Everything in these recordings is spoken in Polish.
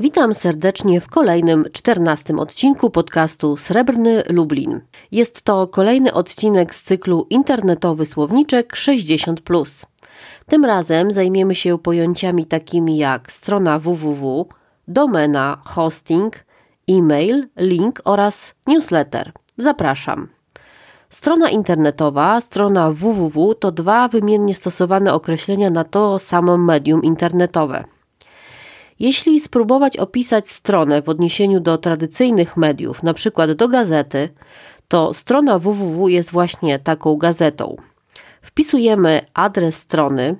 Witam serdecznie w kolejnym, czternastym odcinku podcastu Srebrny Lublin. Jest to kolejny odcinek z cyklu Internetowy Słowniczek 60. Tym razem zajmiemy się pojęciami takimi jak strona www, domena, hosting, e-mail, link oraz newsletter. Zapraszam. Strona internetowa, strona www to dwa wymiennie stosowane określenia na to samo medium internetowe. Jeśli spróbować opisać stronę w odniesieniu do tradycyjnych mediów, np. do gazety, to strona www jest właśnie taką gazetą. Wpisujemy adres strony,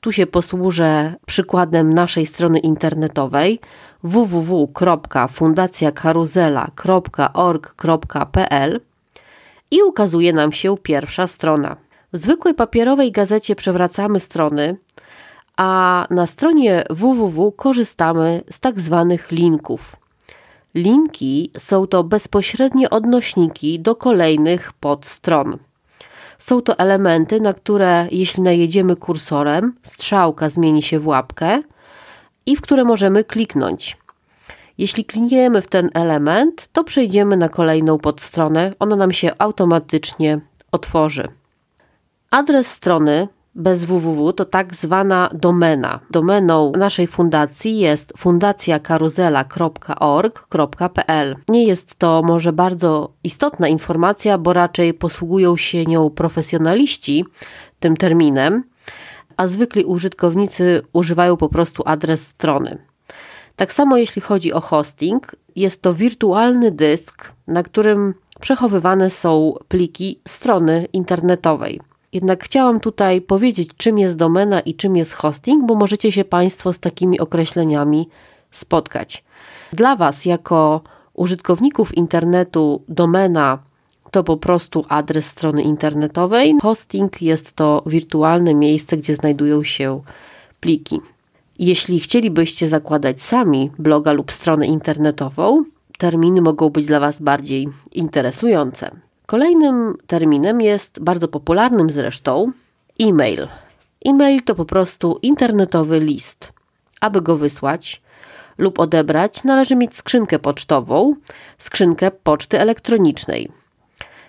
tu się posłużę przykładem naszej strony internetowej www.fundacjakaruzela.org.pl i ukazuje nam się pierwsza strona. W zwykłej papierowej gazecie przewracamy strony, a na stronie www korzystamy z tak zwanych linków. Linki są to bezpośrednie odnośniki do kolejnych podstron. Są to elementy, na które jeśli najedziemy kursorem, strzałka zmieni się w łapkę i w które możemy kliknąć. Jeśli klikniemy w ten element, to przejdziemy na kolejną podstronę, ona nam się automatycznie otworzy. Adres strony bez www to tak zwana domena. Domeną naszej fundacji jest fundacjakaruzela.org.pl. Nie jest to może bardzo istotna informacja, bo raczej posługują się nią profesjonaliści tym terminem, a zwykli użytkownicy używają po prostu adres strony. Tak samo jeśli chodzi o hosting, jest to wirtualny dysk, na którym przechowywane są pliki strony internetowej. Jednak chciałam tutaj powiedzieć, czym jest domena i czym jest hosting, bo możecie się Państwo z takimi określeniami spotkać. Dla Was, jako użytkowników internetu, domena to po prostu adres strony internetowej. Hosting jest to wirtualne miejsce, gdzie znajdują się pliki. Jeśli chcielibyście zakładać sami bloga lub stronę internetową, terminy mogą być dla Was bardziej interesujące. Kolejnym terminem jest bardzo popularnym zresztą e-mail. E-mail to po prostu internetowy list. Aby go wysłać lub odebrać, należy mieć skrzynkę pocztową, skrzynkę poczty elektronicznej.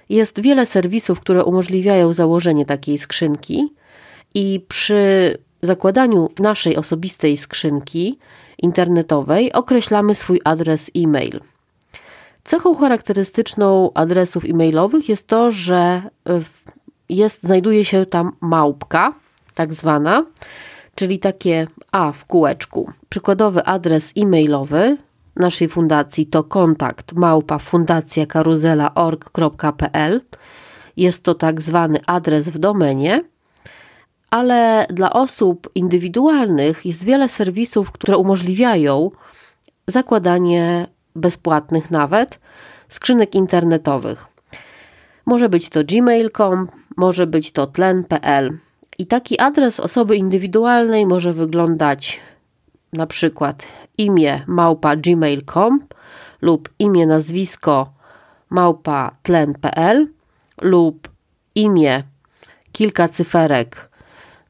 Jest wiele serwisów, które umożliwiają założenie takiej skrzynki, i przy zakładaniu naszej osobistej skrzynki internetowej określamy swój adres e-mail. Cechą charakterystyczną adresów e-mailowych jest to, że jest, znajduje się tam małpka, tak zwana, czyli takie A w kółeczku. Przykładowy adres e-mailowy naszej fundacji to kontakt małpa. Jest to tak zwany adres w domenie, ale dla osób indywidualnych jest wiele serwisów, które umożliwiają zakładanie bezpłatnych nawet, skrzynek internetowych. Może być to gmail.com, może być to tlen.pl. I taki adres osoby indywidualnej może wyglądać na przykład imię małpa gmail.com lub imię nazwisko małpa tlen.pl lub imię kilka cyferek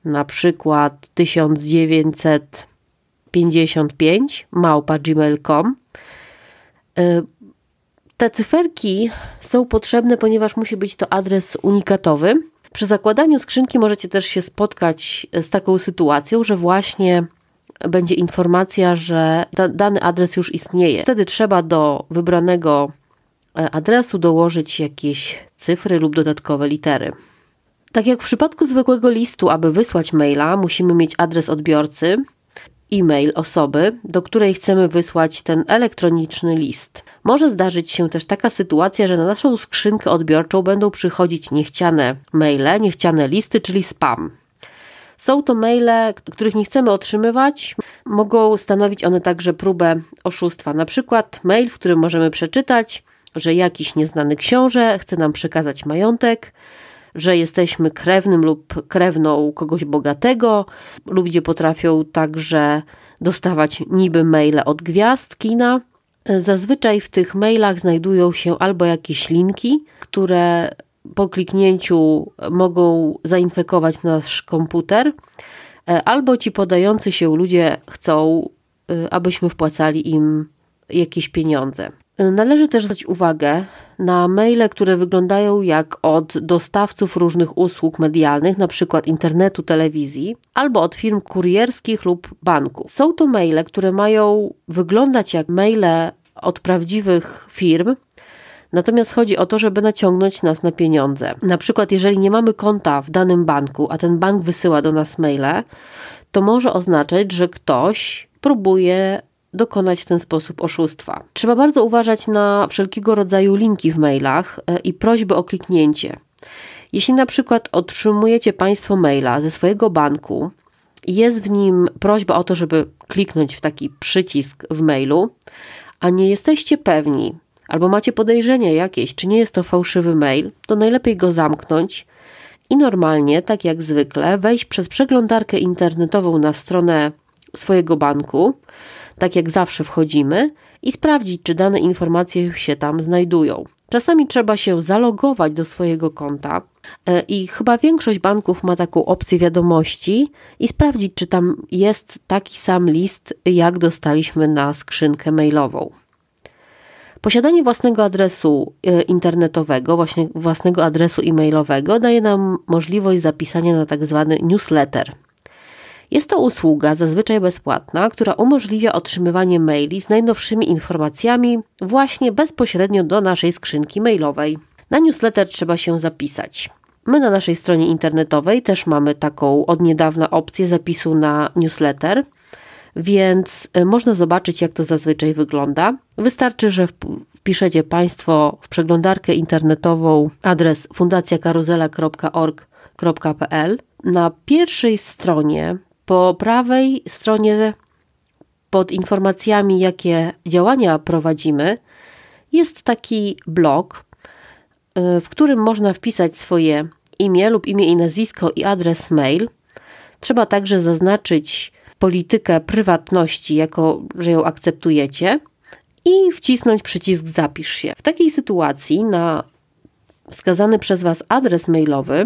na przykład 1955 małpa gmail.com te cyferki są potrzebne, ponieważ musi być to adres unikatowy. Przy zakładaniu skrzynki możecie też się spotkać z taką sytuacją, że właśnie będzie informacja, że dany adres już istnieje. Wtedy trzeba do wybranego e, adresu dołożyć jakieś cyfry lub dodatkowe litery. Tak jak w przypadku zwykłego listu, aby wysłać maila, musimy mieć adres odbiorcy, e-mail osoby, do której chcemy wysłać ten elektroniczny list. Może zdarzyć się też taka sytuacja, że na naszą skrzynkę odbiorczą będą przychodzić niechciane maile, niechciane listy, czyli spam. Są to maile, których nie chcemy otrzymywać. Mogą stanowić one także próbę oszustwa. Na przykład mail, w którym możemy przeczytać, że jakiś nieznany książę chce nam przekazać majątek, że jesteśmy krewnym lub krewną kogoś bogatego. Ludzie potrafią także dostawać niby maile od gwiazd kina. Zazwyczaj w tych mailach znajdują się albo jakieś linki, które po kliknięciu mogą zainfekować nasz komputer, albo ci podający się ludzie chcą abyśmy wpłacali im jakieś pieniądze. Należy też zwrócić uwagę na maile, które wyglądają jak od dostawców różnych usług medialnych, np. internetu, telewizji, albo od firm kurierskich lub banku. Są to maile, które mają wyglądać jak maile od prawdziwych firm, Natomiast chodzi o to, żeby naciągnąć nas na pieniądze. Na przykład, jeżeli nie mamy konta w danym banku, a ten bank wysyła do nas maile, to może oznaczać, że ktoś próbuje dokonać w ten sposób oszustwa. Trzeba bardzo uważać na wszelkiego rodzaju linki w mailach e, i prośby o kliknięcie. Jeśli na przykład otrzymujecie Państwo maila ze swojego banku i jest w nim prośba o to, żeby kliknąć w taki przycisk w mailu, a nie jesteście pewni, albo macie podejrzenia jakieś, czy nie jest to fałszywy mail, to najlepiej go zamknąć i normalnie, tak jak zwykle, wejść przez przeglądarkę internetową na stronę swojego banku, tak jak zawsze wchodzimy, i sprawdzić, czy dane informacje się tam znajdują. Czasami trzeba się zalogować do swojego konta e, i chyba większość banków ma taką opcję wiadomości i sprawdzić, czy tam jest taki sam list, jak dostaliśmy na skrzynkę mailową. Posiadanie własnego adresu e, internetowego, właśnie własnego adresu e-mailowego daje nam możliwość zapisania na tak zwany newsletter. Jest to usługa zazwyczaj bezpłatna, która umożliwia otrzymywanie maili z najnowszymi informacjami właśnie bezpośrednio do naszej skrzynki mailowej. Na newsletter trzeba się zapisać. My na naszej stronie internetowej też mamy taką od niedawna opcję zapisu na newsletter więc e, można zobaczyć, jak to zazwyczaj wygląda. Wystarczy, że wpiszecie Państwo w przeglądarkę internetową adres fundacjakaruzela.org.pl. Na pierwszej stronie, po prawej stronie, pod informacjami, jakie działania prowadzimy, jest taki blok, e, w którym można wpisać swoje imię lub imię i nazwisko i adres mail. Trzeba także zaznaczyć politykę prywatności, jako że ją akceptujecie, i wcisnąć przycisk Zapisz się. W takiej sytuacji na wskazany przez Was adres mailowy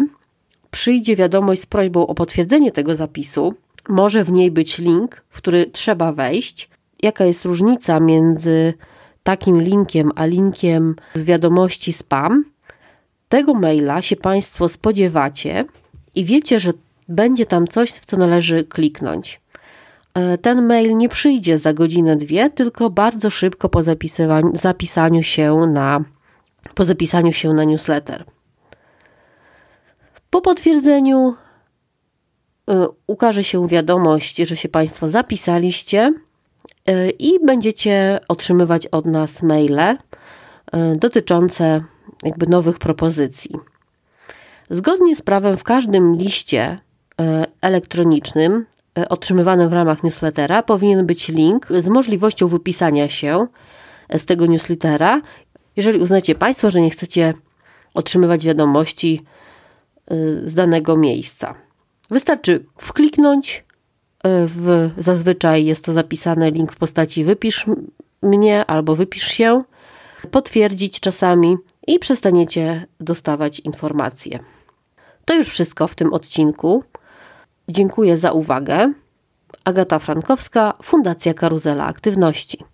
przyjdzie wiadomość z prośbą o potwierdzenie tego zapisu. Może w niej być link, w który trzeba wejść. Jaka jest różnica między takim linkiem a linkiem z wiadomości spam? Tego maila się Państwo spodziewacie i wiecie, że będzie tam coś, w co należy kliknąć. E, ten mail nie przyjdzie za godzinę, dwie, tylko bardzo szybko po zapisaniu się na, po zapisaniu się na newsletter. Po potwierdzeniu ukaże się wiadomość, że się Państwo zapisaliście e, i będziecie otrzymywać od nas maile dotyczące jakby nowych propozycji. Zgodnie z prawem w każdym liście elektronicznym otrzymywanym w ramach newslettera powinien być link z możliwością wypisania się z tego newslettera, jeżeli uznacie Państwo, że nie chcecie otrzymywać wiadomości z danego miejsca. Wystarczy wkliknąć, e, w, zazwyczaj jest to zapisane link w postaci wypisz mnie albo wypisz się, potwierdzić czasami i przestaniecie dostawać informacje. To już wszystko w tym odcinku. Dziękuję za uwagę. Agata Frankowska, Fundacja Karuzela Aktywności.